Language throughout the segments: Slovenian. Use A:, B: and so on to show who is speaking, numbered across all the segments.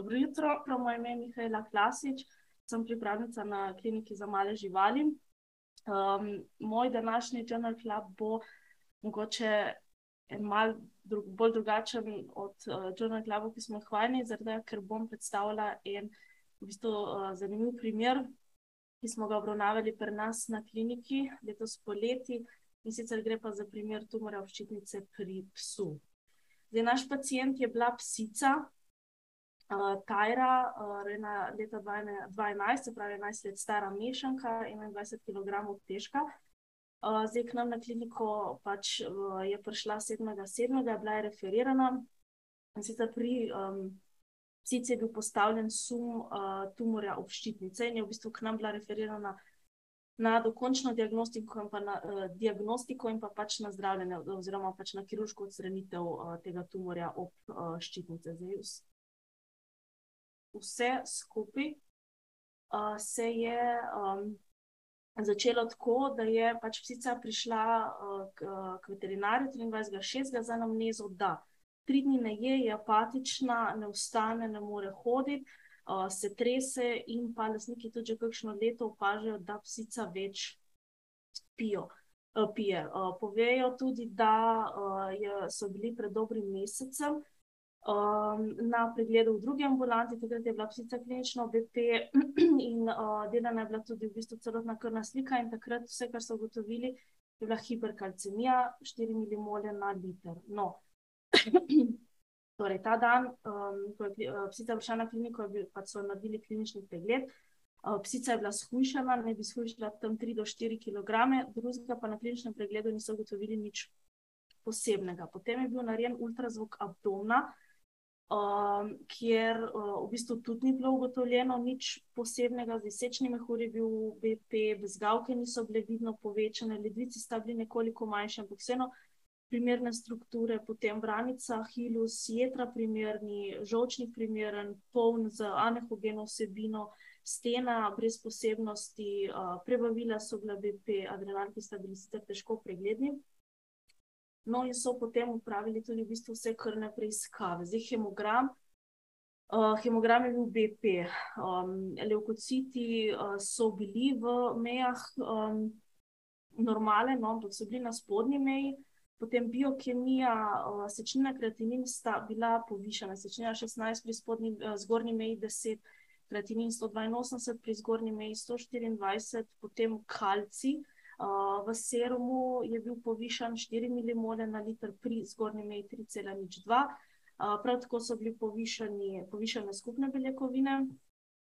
A: Dobro jutro, prav moje ime je Mihajla Klasič, sem pripravnica na kliniki za male živali. Um, moj današnji Journal Club bo mogoče malo drug, bolj drugačen od uh, Journal Cluba, ki smo jih vajeni, zaradi ker bom predstavila en v bistvu, uh, zanimiv primer, ki smo ga obravnavali pri nas na kliniki letos poleti. In sicer gre pa za primer tumora ščitnice pri psu. Zdaj, naš pacijent je bila psica, uh, Tajra, uh, rojena leta 2011, se pravi 11 let stara mešanka, 21 kg težka. Uh, zdaj k nam na kliniko pač, uh, je prišla 7.7., bila je referirana. In sicer pri um, psici je bil postavljen sum uh, tumorja obščitnice in je v bistvu k nam bila referirana. Na dokončno diagnostiko in, na, uh, diagnostiko in pa pač na zdravljenje, oziroma pač na kirurško odstranitev uh, tega tumorja ob uh, ščitnici. Zdaj, vse skupaj uh, se je um, začelo tako, da je pač psica prišla uh, k, k veterinarju 23.6. za namnezo, da tri dni ne je, je apatična, ne vstane, ne more hoditi. Uh, se trese, in pa lasniki tudi že kakšno leto opažajo, da psica več pijo, uh, pije. Uh, povejo tudi, da uh, je, so bili pred dobrim mesecem uh, um, na pregledu v drugi ambulanti, takrat je bila psica klinična BP in uh, delana je bila tudi v bistvu celotna krvna slika in takrat vse, kar so ugotovili, je bila hiperkalcemija, 4 mmol na liter. No. torej, ta dan, um, ko je uh, psica prišla na kliniko, bil, pa so naredili klinični pregled. Uh, psica je bila shujšana, ne bi shujšala tam 3 do 4 kg, drugega pa na kliničnem pregledu niso ugotovili nič posebnega. Potem je bil narejen ultrazvok abdomna, um, kjer uh, v bistvu tudi ni bilo ugotovljeno nič posebnega, z sečnimi huri je bil BP, bezgavke niso bile vidno povečane, ledvici sta bili nekoliko manjši, ampak vseeno primerne strukture, potem vranica, hilus, jedra primerni, žočnik primeren, poln z anehogeno vsebino. Stena brez posebnosti, uh, prebavila so bila BP, adrenalki sta bili sicer težko pregledni. No, in so potem upravili tudi v bistvu vse krvne preiskave. Zdaj, hemogram, uh, hemogram je bil BP, um, leukociti uh, so bili v mejah um, normale, no, ampak so bili na spodnji meji. Potem biokemija, uh, sečnina kreatinin sta bila povišena, sečnina 16 pri spodnji, uh, zgornji meji 10, kreatinin 182 pri zgornji meji 124, potem kalci. V serumu je bil povišen 4 mmol na liter pri zgornji meji 3,02. Uh, prav tako so bili povišeni, povišene skupne beljakovine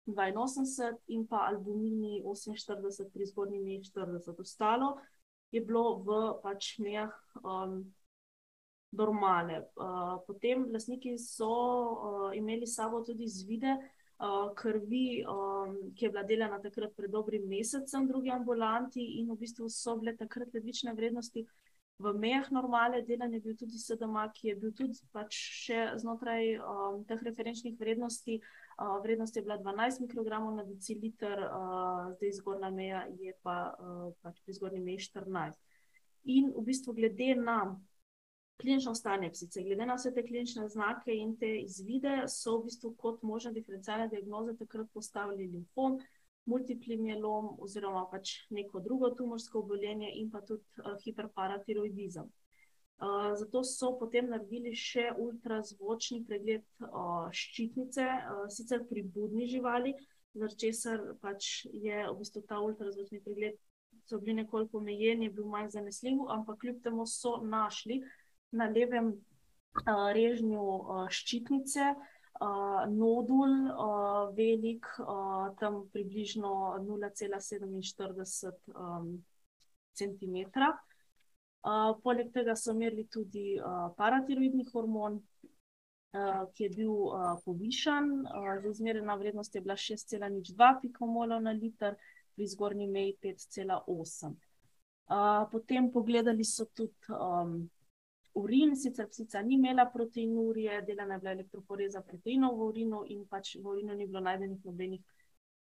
A: 82 in pa albumini 48 pri zgornji meji 40. Ostalo je bilo v pač mejah um, normale. Uh, potem lastniki so uh, imeli sabo tudi zvide, uh, krvi, ki je bila delana takrat pred dobrim mesecem drugi ambulanti, in v bistvu so bile takrat ledvične vrednosti v mejah normale, delan je bil tudi SDM, ki je bil tudi pač še znotraj um, teh referenčnih vrednosti. Uh, vrednost je bila 12 mikrogramov na deciliter, uh, zdaj zgornja meja je pa, uh, pač pri zgornji meji 14. In v bistvu, glede na klinično stanje psice. Glede na vse te klinične znake in te izvide, so v bistvu kot možne diferencialne diagnoze takrat postavili limfom, multipli mielom oziroma pač neko drugo tumorsko obolenje in pa tudi uh, hiperparatiroidizem. Uh, zato so potem naredili še ultrazvočni pregled uh, ščitnice, uh, sicer pri budni živali, zaradi česar pač je v bistvu ta ultrazvočni pregled. So bili nekoliko omejeni, je bil manj zanesljiv, ampak kljub temu so našli uh, na levem uh, režnju uh, ščitnice, uh, nodul, uh, velik, uh, tam približno 0,47 um, cm. Uh, poleg tega so merili tudi uh, paratiroidni hormon, uh, ki je bil uh, povišan. Uh, Zmerna vrednost je bila 6,02 pikomola na liter, pri zgornji meji 5,8. Uh, potem pogledali so tudi um, urin, sicer psica ni imela proteinurije, delana je bila elektroporeza proteinov v urinu in pač v urinu ni bilo najdenih nobenih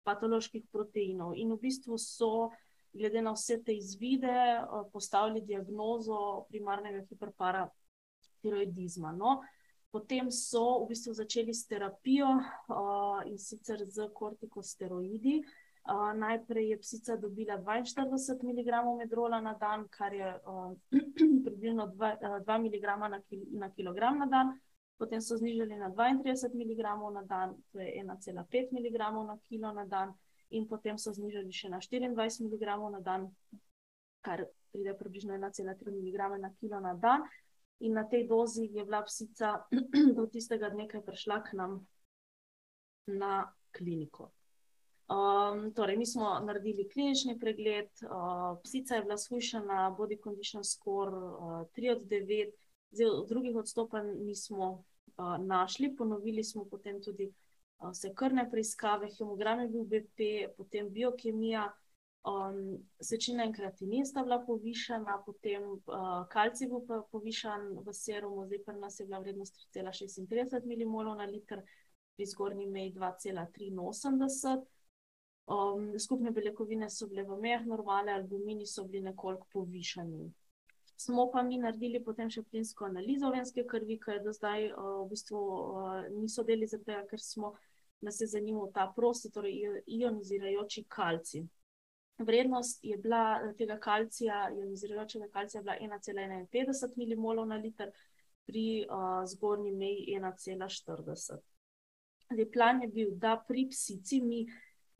A: patoloških proteinov. In v bistvu so, glede na vse te izvide, eh, postavili diagnozo primarnega hiperparatiroidizma. No, Potem so v bistvu začeli s terapijo uh, in sicer z kortikosteroidi. Uh, najprej je psica dobila 42 mg medrola na dan, kar je uh, približno 2, uh, 2 mg na, kil na kilogram na dan, potem so znižali na 32 mg na dan, to je 1,5 mg na kilo na dan, in potem so znižali še na 24 mg na dan, kar pride približno 1,3 mg na kilo na dan. In na tej dozi je bila psica do tistega dne, ki je prišla k nam na kliniko. Um, torej, mi smo naredili klinični pregled, uh, psica je bila shujšana, body condition score uh, 3 od 9, zdaj drugih odstopanj nismo uh, našli, ponovili smo potem tudi uh, vse krvne preiskave, hemogram je bil BP, potem biokemija. Um, sečina in kreatinin sta bila povišena, potem uh, kalcij bil pa povišan v serumu, zdaj pa nas je bila vrednost 3,36 mmol na liter, pri zgornji meji 2,83. Um, skupne beljakovine so bile v mejah normale, albumini so bili nekoliko povišani. Smo pa mi naredili potem še plinsko analizo venske krvi, ki je do zdaj uh, v bistvu uh, niso deli zato, ker smo nas je zanimal ta prosti, torej ionizirajoči kalcij. Vrednost je bila eh, tega kalcija, ionizirajočega kalcija, 1,51 mmol na liter, pri uh, zgornji meji 1,40. Zdaj, plan je bil, da pri psici mi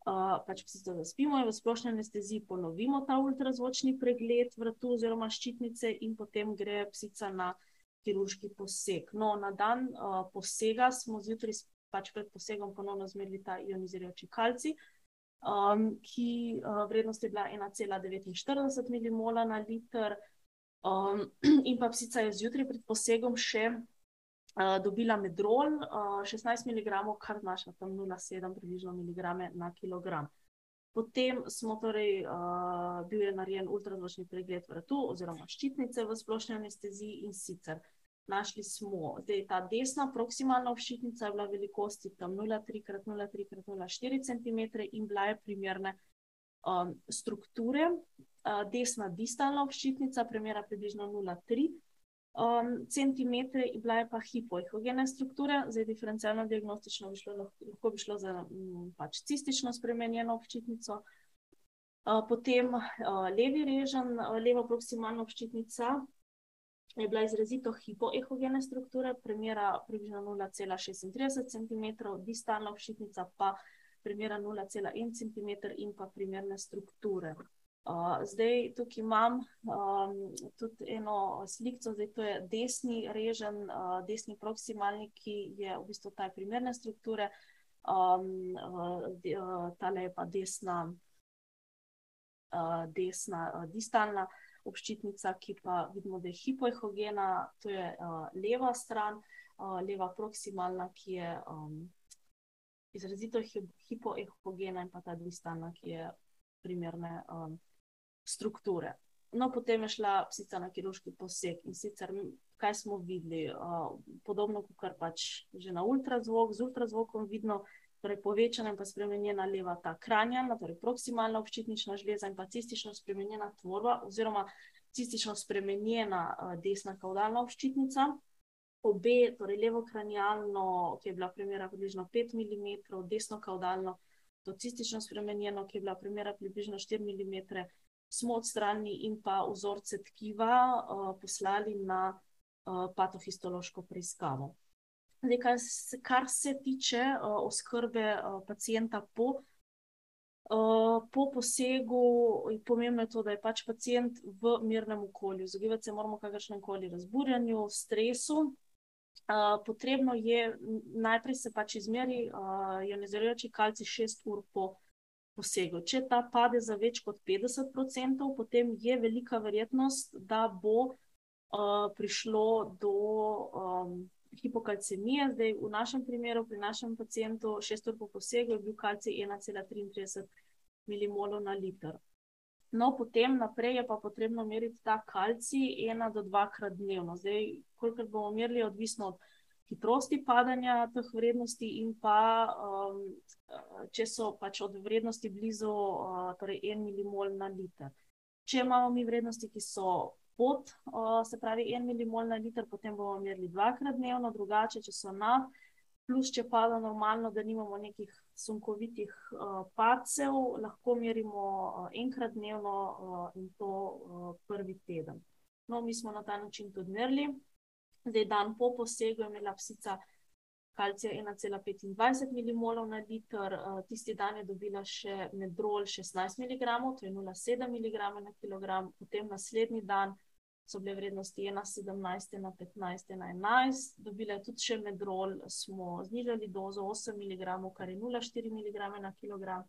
A: pač psico zaspimo in v splošni anesteziji ponovimo ta ultrazvočni pregled vratu oziroma ščitnice, in potem gre psica na kirurški poseg. No, na dan uh, posega smo zjutraj, pač pred posegom, ponovno zmerili ta ionizirajoči kalcij um, ki uh, vrednost je bila 1,49 mmol na liter. Um, in pa psica je zjutraj pred posegom še dobila medrol, uh, 16 mg, kar znaša tam 0,7 približno mg na kilogram. Potem smo torej, uh, bil je narejen ultrazvočni pregled vratu oziroma ščitnice v splošni anesteziji in sicer našli smo, da je ta desna proksimalna obščitnica bila velikosti 0,3x0,3x0,4 cm in bila je primerne um, strukture. Uh, desna distalna obščitnica, premjera približno 0,3 um, cm, bila je pa hipoihogene strukture, zdaj diferencialno diagnostično bi šlo, lahko bi šlo za um, pač cistično spremenjeno obščitnico. Uh, potem uh, levi režen, uh, leva proksimalna obščitnica, je bila izrazito hipoehogene strukture, premjera približno 0,36 cm, distalna obšitnica pa premjera 0,1 cm in pa primerne strukture. Uh, zdaj tukaj imam um, tudi eno sliko, zdaj to je desni režen, uh, desni proksimalni, ki je v bistvu ta primerne strukture, um, uh, tale je pa desna, uh, desna uh, distalna obščitnica, ki pa vidimo, da je hipoehogena, to je uh, leva stran, uh, leva proksimalna, ki je um, izrazito hipoehogena, in pa ta distalna, ki je primerne um, strukture. No, potem je šla psica na kirurški poseg in sicer, kaj smo videli, uh, podobno kot pač že na ultrazvok, z ultrazvokom vidno torej povečana in pa spremenjena leva ta kranjalna, torej proksimalna obščitnična žleza in pa cistično spremenjena tvorba oziroma cistično spremenjena uh, desna kaudalna obščitnica. Obe, torej levo kranjalno, ki je bila premjera približno 5 mm, desno kaudalno, to cistično spremenjeno, ki je bila premjera približno 4 mm, smo odstranili in pa vzorce tkiva uh, poslali na uh, patohistološko preiskavo. Zdaj, kar, kar se tiče uh, oskrbe uh, pacijenta po, uh, po posegu, je pomembno to, da je pač pacijent v mirnem okolju. Zagibati se moramo kakršnem koli razburjanju, stresu. Uh, potrebno je najprej se pač izmeri uh, ionizirajoči kalci 6 ur po posegu. Če ta pade za več kot 50%, potem je velika verjetnost, da bo uh, prišlo do. Um, hipokalcemije. Zdaj, v našem primeru, pri našem pacijentu, šest ur po posegu je bil kalcij 1,33 mmol na liter. No, potem naprej je pa potrebno meriti ta kalcij ena do dvakrat dnevno. Zdaj, kolikor bomo merili, odvisno od hitrosti padanja teh vrednosti in pa, um, če so pač od vrednosti blizu uh, torej 1 mmol na liter. Če imamo mi vrednosti, ki so pot, se pravi, en milimol na liter, potem bomo merili dvakrat dnevno, drugače, če so nad, plus če pada normalno, da nimamo nekih sunkovitih padcev, lahko merimo enkrat dnevno in to prvi teden. No, mi smo na ta način tudi merili. Zdaj, dan po posegu je imela psica kalcija ena cela petindvajset milimolov na liter, tisti dan je dobila še Medrol šestnajst miligramov, to je nula sedem miligrama na kilogram, potem naslednji dan so bile vrednosti ena sedemnajst, ena petnajst, ena enajst, dobila je tudi še Medrol, smo znižali dozo osem miligramov, kar je nula štiri miligrame na kilogram.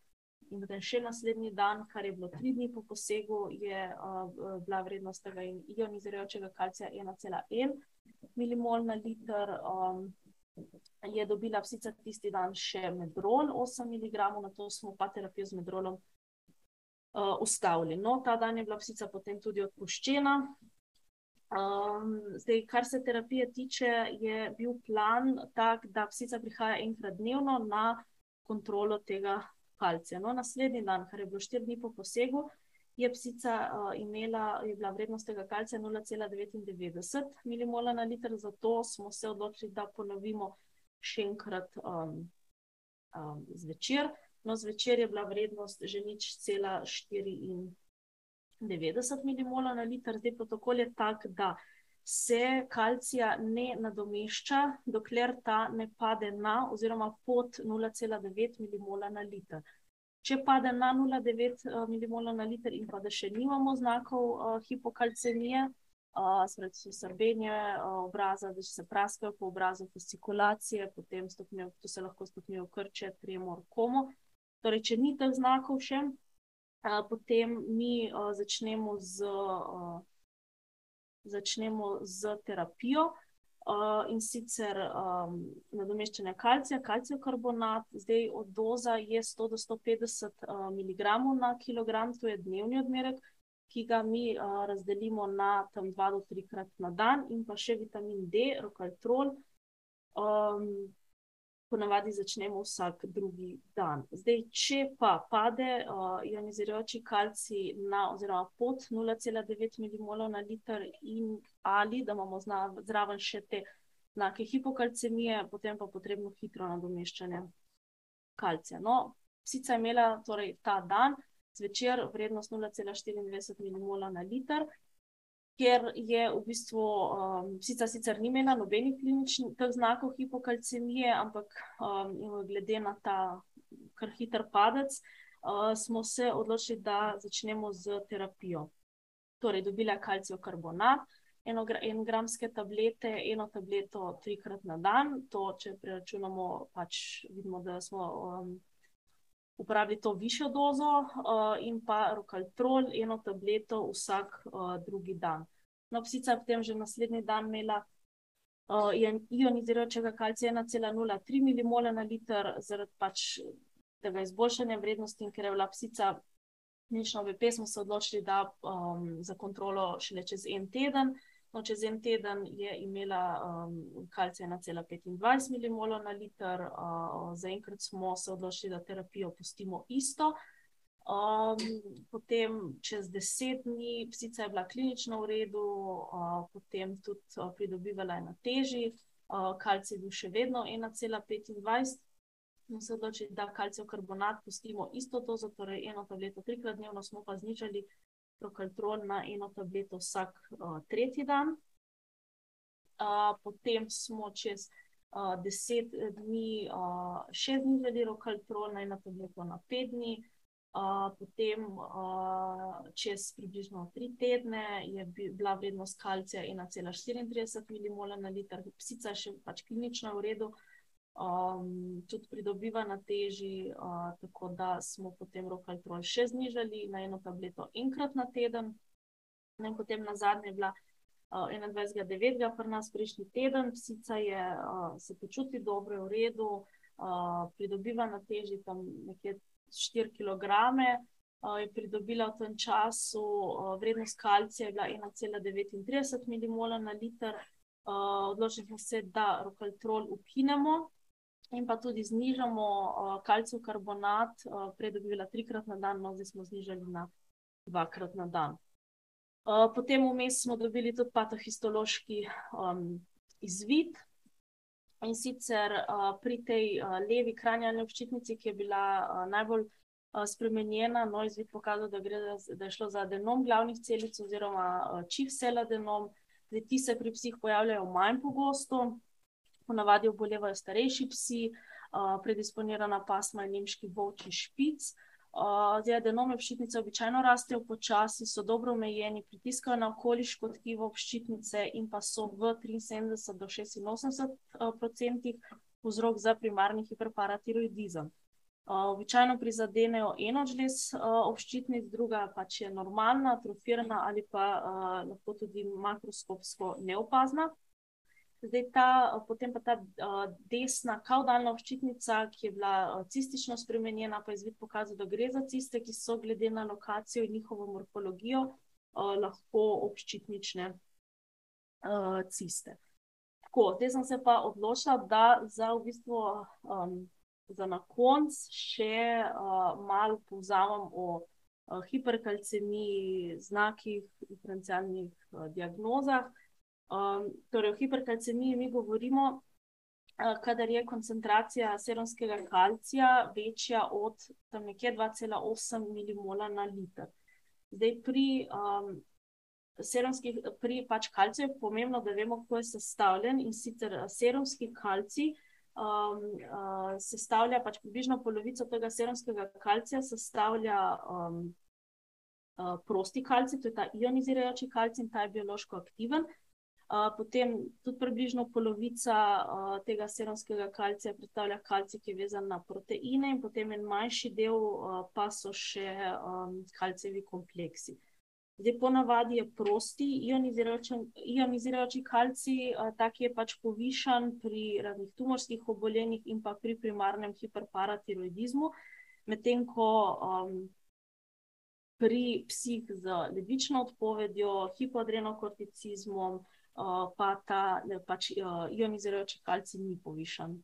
A: In potem še naslednji dan, kar je bilo tri dni po posegu, je bila vrednost tega ionizirajočega kalcija ena cela en milimol na liter, je dobila psica tisti dan še Medrol osem miligramov, nato smo pa terapijo z Medrolom ustavili. No, ta dan je bila psica potem tudi odpuščena. zdaj, kar se terapije tiče, je bil plan tak, da psica prihaja enkrat dnevno na kontrolo tega kalcija. No, naslednji dan, kar je bilo štiri dni po posegu, je psica imela, je bila vrednost tega kalcija nula cela devetindevetdeset milimola na liter, zato smo se odločili, da ponovimo še enkrat zvečer. No, zvečer je bila vrednost že nič cela štiriindevetdeset milimolov na liter, zdaj protokol je tak, da se kalcija ne nadomešča, dokler ta ne pade na oziroma pod nula cela devet milimola na liter. Če pade na nula devet milimolov na liter in pa da še nimamo znakov hipokalcemije, se pravi, to so srbenje obraza, da se praskajo po obrazu, fascikulacije, potem to se lahko stopnjuje krče, tremor, komo. Torej če ni teh znakov še, potem mi začnemo z začnemo s terapijo, in sicer nadomeščanje kalcija, kalcijev karbonat, zdaj doza je sto do sto petdeset miligramov na kilogram, to je dnevni odmerek, ki ga mi razdelimo na tam dva do trikrat na dan, in pa še vitamin D, Rokaltrol, po navadi začnemo vsak drugi dan. Zdaj, če pa pade ionizirajoči kalcij na oziroma pod nula cela devet milimolov na liter in ali da imamo zraven še te znake hipokalcemije, potem pa potrebno hitro nadomeščanje kalcija. No, psica je imela torej ta dan zvečer vrednost nula cela štiriindvajset milimola na liter, kjer je v bistvu psica sicer ni imela nobenih kliničnih znakov hipokalcemije, ampak glede na ta kar hiter padec, smo se odločili, da začnemo s terapijo. Torej dobila je kalcijev karbonat, enogramske tablete, eno tableto trikrat na dan, to, če preračunamo, pač vidimo, da smo uporabili to višjo dozo, in pa Rokaltrol, eno tableto vsak drugi dan. No, psica je potem že naslednji dan imela ionizirajočega kalcija ena cela nula tri milimola na liter, zaradi pač tega izboljšanja vrednosti, ker je bila psica klinično v smo se odločili, da za kontrolo šele čez en teden. No, čez en teden je imela kalcija ena cela petindvajset milimolov na liter, zaenkrat smo se odločili, da terapijo pustimo isto. potem čez deset dni, psica je bila klinično v redu, potem tudi pridobivala je na teži, kalcij je bil še vedno ena cela petindvajset, smo se odločili, da kalcijev karbonat pustimo isto dozo, torej eno tableto trikrat dnevno, smo pa znižali Rokaltrol na eno tableto vsak tretji dan. potem smo čez deset dni še znižali Rokaltrol na eno tableto na pet dni, potem čez približno tri tedne je bila vrednost kalcija ena cela štiriintrideset milimola na liter, je še pač klinično v redu, tudi pridobiva na teži, tako da smo potem Rokaltrol še znižali na eno tableto enkrat na teden. No, in potem nazadnje je bila enaindvajsetega devetega pri nas prejšnji teden, psica je, se počuti dobro, je v redu, pridobiva na teži tam nekje štiri kilograme, je pridobila v tem času, vrednost kalcija je bila ena cela devetintrideset milimola na liter. odločili smo se, da Rokaltrol ukinemo in pa tudi znižamo kalcijev karbonat, prej je dobivala trikrat na dan, no, zdaj smo znižali na dvakrat na dan. potem vmes smo dobili tudi patohistološki um, izvid. In sicer uh, pri tej uh, levi kranjalni obščitnici, ki je bila uh, najbolj uh, spremenjena, no, izvid pokazal, da, za, da je šlo za adenom glavnih celic oziroma uh, čih sel adenom. Zdaj, ti se pri psih pojavljajo manj pogosto, ponavadi obolevajo starejši psi, uh, predisponirana pasma in nemški volčji špic. Uh, Zdaj, adenome ščitnice običajno rastejo počasi, so dobro omejeni, pritiskajo na okoliško tkivo ščitnice in pa so v 73 do 86 odstotkih vzrok za primarni hiperparatiroidizem. Običajno prizadenejo eno žlez obščitnic, druga pač je normalna, atrofirana ali pa lahko tudi makroskopsko neopazna. Zdaj ta, potem pa ta uh, desna kaudalna obščitnica, ki je bila uh, cistično spremenjena, pa je izvid pokazal, da gre za ciste, ki so glede na lokacijo in njihovo morfologijo uh, lahko obščitnične uh, ciste. Tako, zdaj sem se pa odločila, da za, v bistvu, um, za na konc še uh, malo povzamem o uh, hiperkalcemiji, znakih, diferencialnih uh, diagnozah. Um, torej, o hiperkalcemiji mi govorimo, uh, kadar je koncentracija serumskega kalcija večja od 2,8 milimola na liter. Zdaj, pri um, serumskih, pri pač kalciju je pomembno, da vemo, kako je sestavljen in sicer serumski kalcij. Um, uh, sestavlja pač približno polovico tega serumskega kalcija, sestavlja um, uh, prosti kalcij, to je ta ionizirajoči kalcij in ta je biološko aktiven. Potem tudi približno polovica uh, tega serumskega kalcija predstavlja kalcij, ki je vezan na proteine, in potem en manjši del uh, pa so še um, kalcijevi kompleksi. Zdaj, ponavadi je prosti ionizirajoči, kalcij, uh, ta, ki je pač povišan pri raznih tumorskih obolenjih in pa pri primarnem hiperparatiroidizmu, medtem ko um, pri psih z ledvično odpovedjo, hipoadrenokorticizmom, pa ta pač, ionizirajoči kalci ni povišen.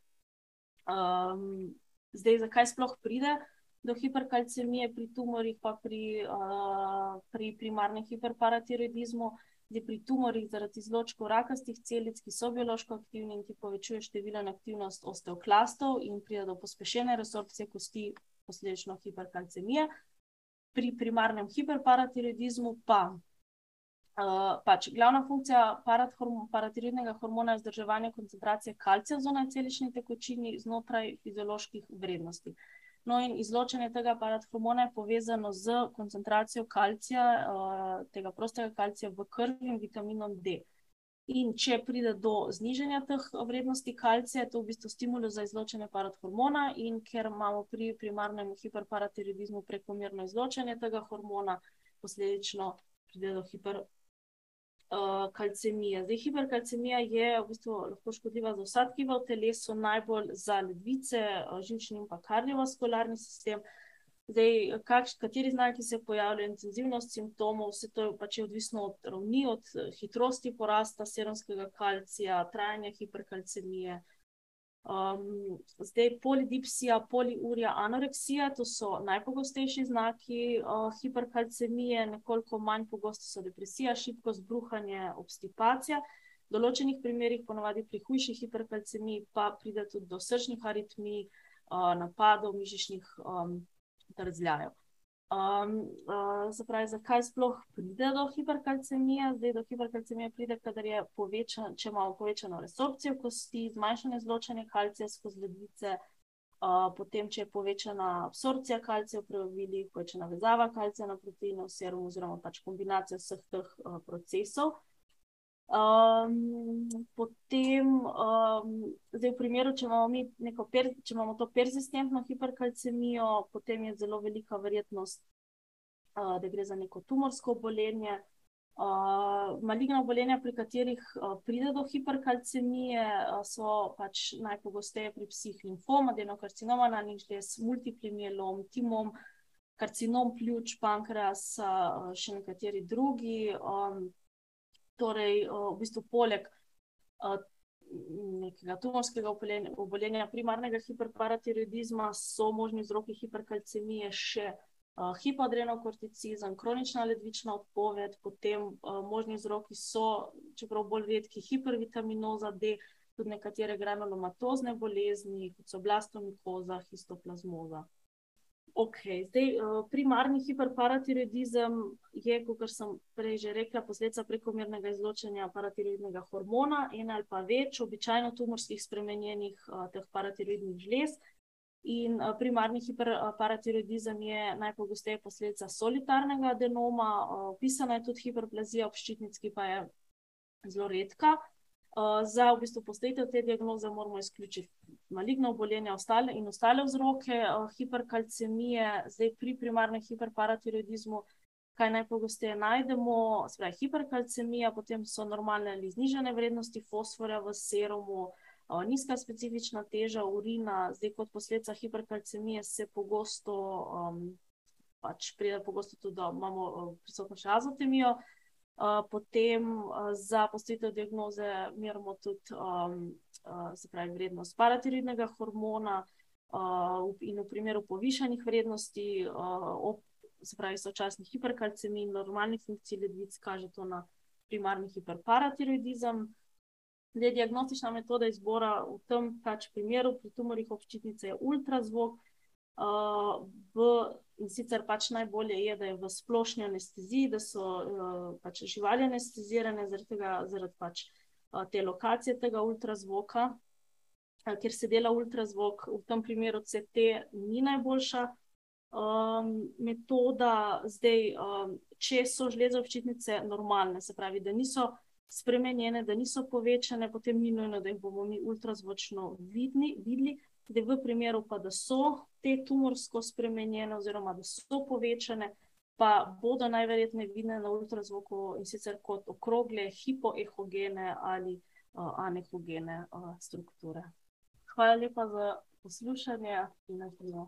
A: Um, zdaj, zakaj sploh pride do hiperkalcemije pri tumorjih, pa pri, uh, pri primarnem hiperparatiroidizmu? Zdaj, pri tumorjih zaradi izločkov rakastih celic, ki so biološko aktivni in ki povečujejo število in aktivnost osteoklastov in pride do pospešene resorpcije kosti, posledično hiperkalcemije. Pri primarnem hiperparatiroidizmu pa Uh, pač, glavna funkcija paratiroidnega hormona je vzdrževanje koncentracije kalcija v zunaj celični tekočini znotraj fizioloških vrednosti. No, in izločanje tega parathormona je povezano z koncentracijo kalcija, uh, tega prostega kalcija v krvi in vitaminom D. In če pride do znižanja teh vrednosti kalcija, je to v bistvu stimulus za izločanje parathormona, in ker imamo pri primarnem hiperparatiroidizmu prekomerno izločanje tega hormona, posledično pride do hiperparatiroidizma uh, kalcemija. Zdaj, hiperkalcemija je v bistvu lahko škodljiva za vsa tkiva v telesu, najbolj za ledvice, uh, žilčni in pa kardiovaskularni sistem. Zdaj, kakš, kateri znaki se pojavljajo, intenzivnost simptomov, vse to je pač odvisno od ravni, od hitrosti porasta serumskega kalcija, trajanja hiperkalcemije. Um, zdaj, polidipsija, poliurija, anoreksija, to so najpogostejši znaki uh, hiperkalcemije, nekoliko manj pogosto so depresija, šibkost, bruhanje, obstipacija. V določenih primerjih, ponovadi pri hujši hiperkalcemiji, pa pride tudi do srčnih aritmij, uh, napadov, mišičnih um, trzljajev. Um, uh, zapravi, zakaj sploh pride do hiperkalcemije? Zdaj, do hiperkalcemije pride, je povečan, če imamo povečano resorpcijo kosti, zmanjšanje izločanja kalcija skozi ledvice, uh, potem, če je povečana absorpcija kalcija v preobilih, povečana vezava kalcija na proteine v serumu, oziroma pač kombinacija vseh teh uh, procesov. Um, potem, um, zdaj, v primeru, če imamo, per, če imamo to persistentno hiperkalcemijo, potem je zelo velika verjetnost, uh, da gre za neko tumorsko obolenje. Uh, maligna obolenja, pri katerih uh, pride do hiperkalcemije, uh, so pač najpogosteje pri psih limfoma, adenokarcinoma, na njih je multipli mielom, timom, karcinom pljuč, pankreas, uh, še nekateri drugi. Um, torej, v bistvu poleg nekega tumorskega obolenja, primarnega hiperparatiroidizma, so možni vzroki hiperkalcemije še hipoadrenokorticizem, kronična ledvična odpoved, potem možni vzroki so, čeprav bolj redki, hipervitaminoza D, tudi nekatere granulomatozne bolezni, kot so blastomikoza, histoplazmoza. Okay. Zdaj, primarni hiperparatiroidizem je, kot sem prej že rekla, posledica prekomernega izločanja paratiroidnega hormona, ena ali pa več, običajno tumorskih spremenjenih teh paratiroidnih žlez. In primarni hiperparatiroidizem je najpogosteje posledica solitarnega adenoma, opisana je tudi hiperplazija obščitnic, ki pa je zelo redka. Za v bistvu postavitev te diagnoze moramo izključiti maligno obolenje ostale in ostale vzroke hiperkalcemije. Zdaj pri primarnem hiperparatiroidizmu, kaj najpogosteje najdemo, spravi hiperkalcemija, potem so normalne ali znižene vrednosti fosforja v serumu nizka specifična teža urina, zdaj kot posledica hiperkalcemije se pogosto, um, pač pride pogosto tudi, da imamo prisotno še azotemijo. Uh, potem uh, za postavitev diagnoze merimo tudi, um, se pravi, vrednost paratiroidnega hormona, uh, in v primeru povišanih vrednosti, uh, ob, se pravi, sočasni hiperkalcemiji in normalnih funkcij ledvic, kaže to na primarni hiperparatiroidizem. Zdaj, diagnostična metoda izbora v tem pač primeru pri tumorjih občitnice je ultrazvok. Uh, v, in sicer pač najbolje je, da je v splošni anesteziji, da so uh, pač živali anestezirane zaradi, tega, zaradi pač, uh, te lokacije tega ultrazvoka, uh, kjer se dela ultrazvok. V tem primeru CT ni najboljša um, metoda. Zdaj, um, če so žleze občitnice normalne, se pravi, da niso spremenjene, da niso povečane, potem ni nujno, da jih bomo mi ultrazvočno vidni, videli. Da v primeru, pa, da so te tumorsko spremenjene, oziroma da so povečane, pa bodo najverjetneje vidne na ultrazvoku in sicer kot okrogle, hipoehogene ali uh, anehogene uh, strukture. Hvala lepa za poslušanje in na primer.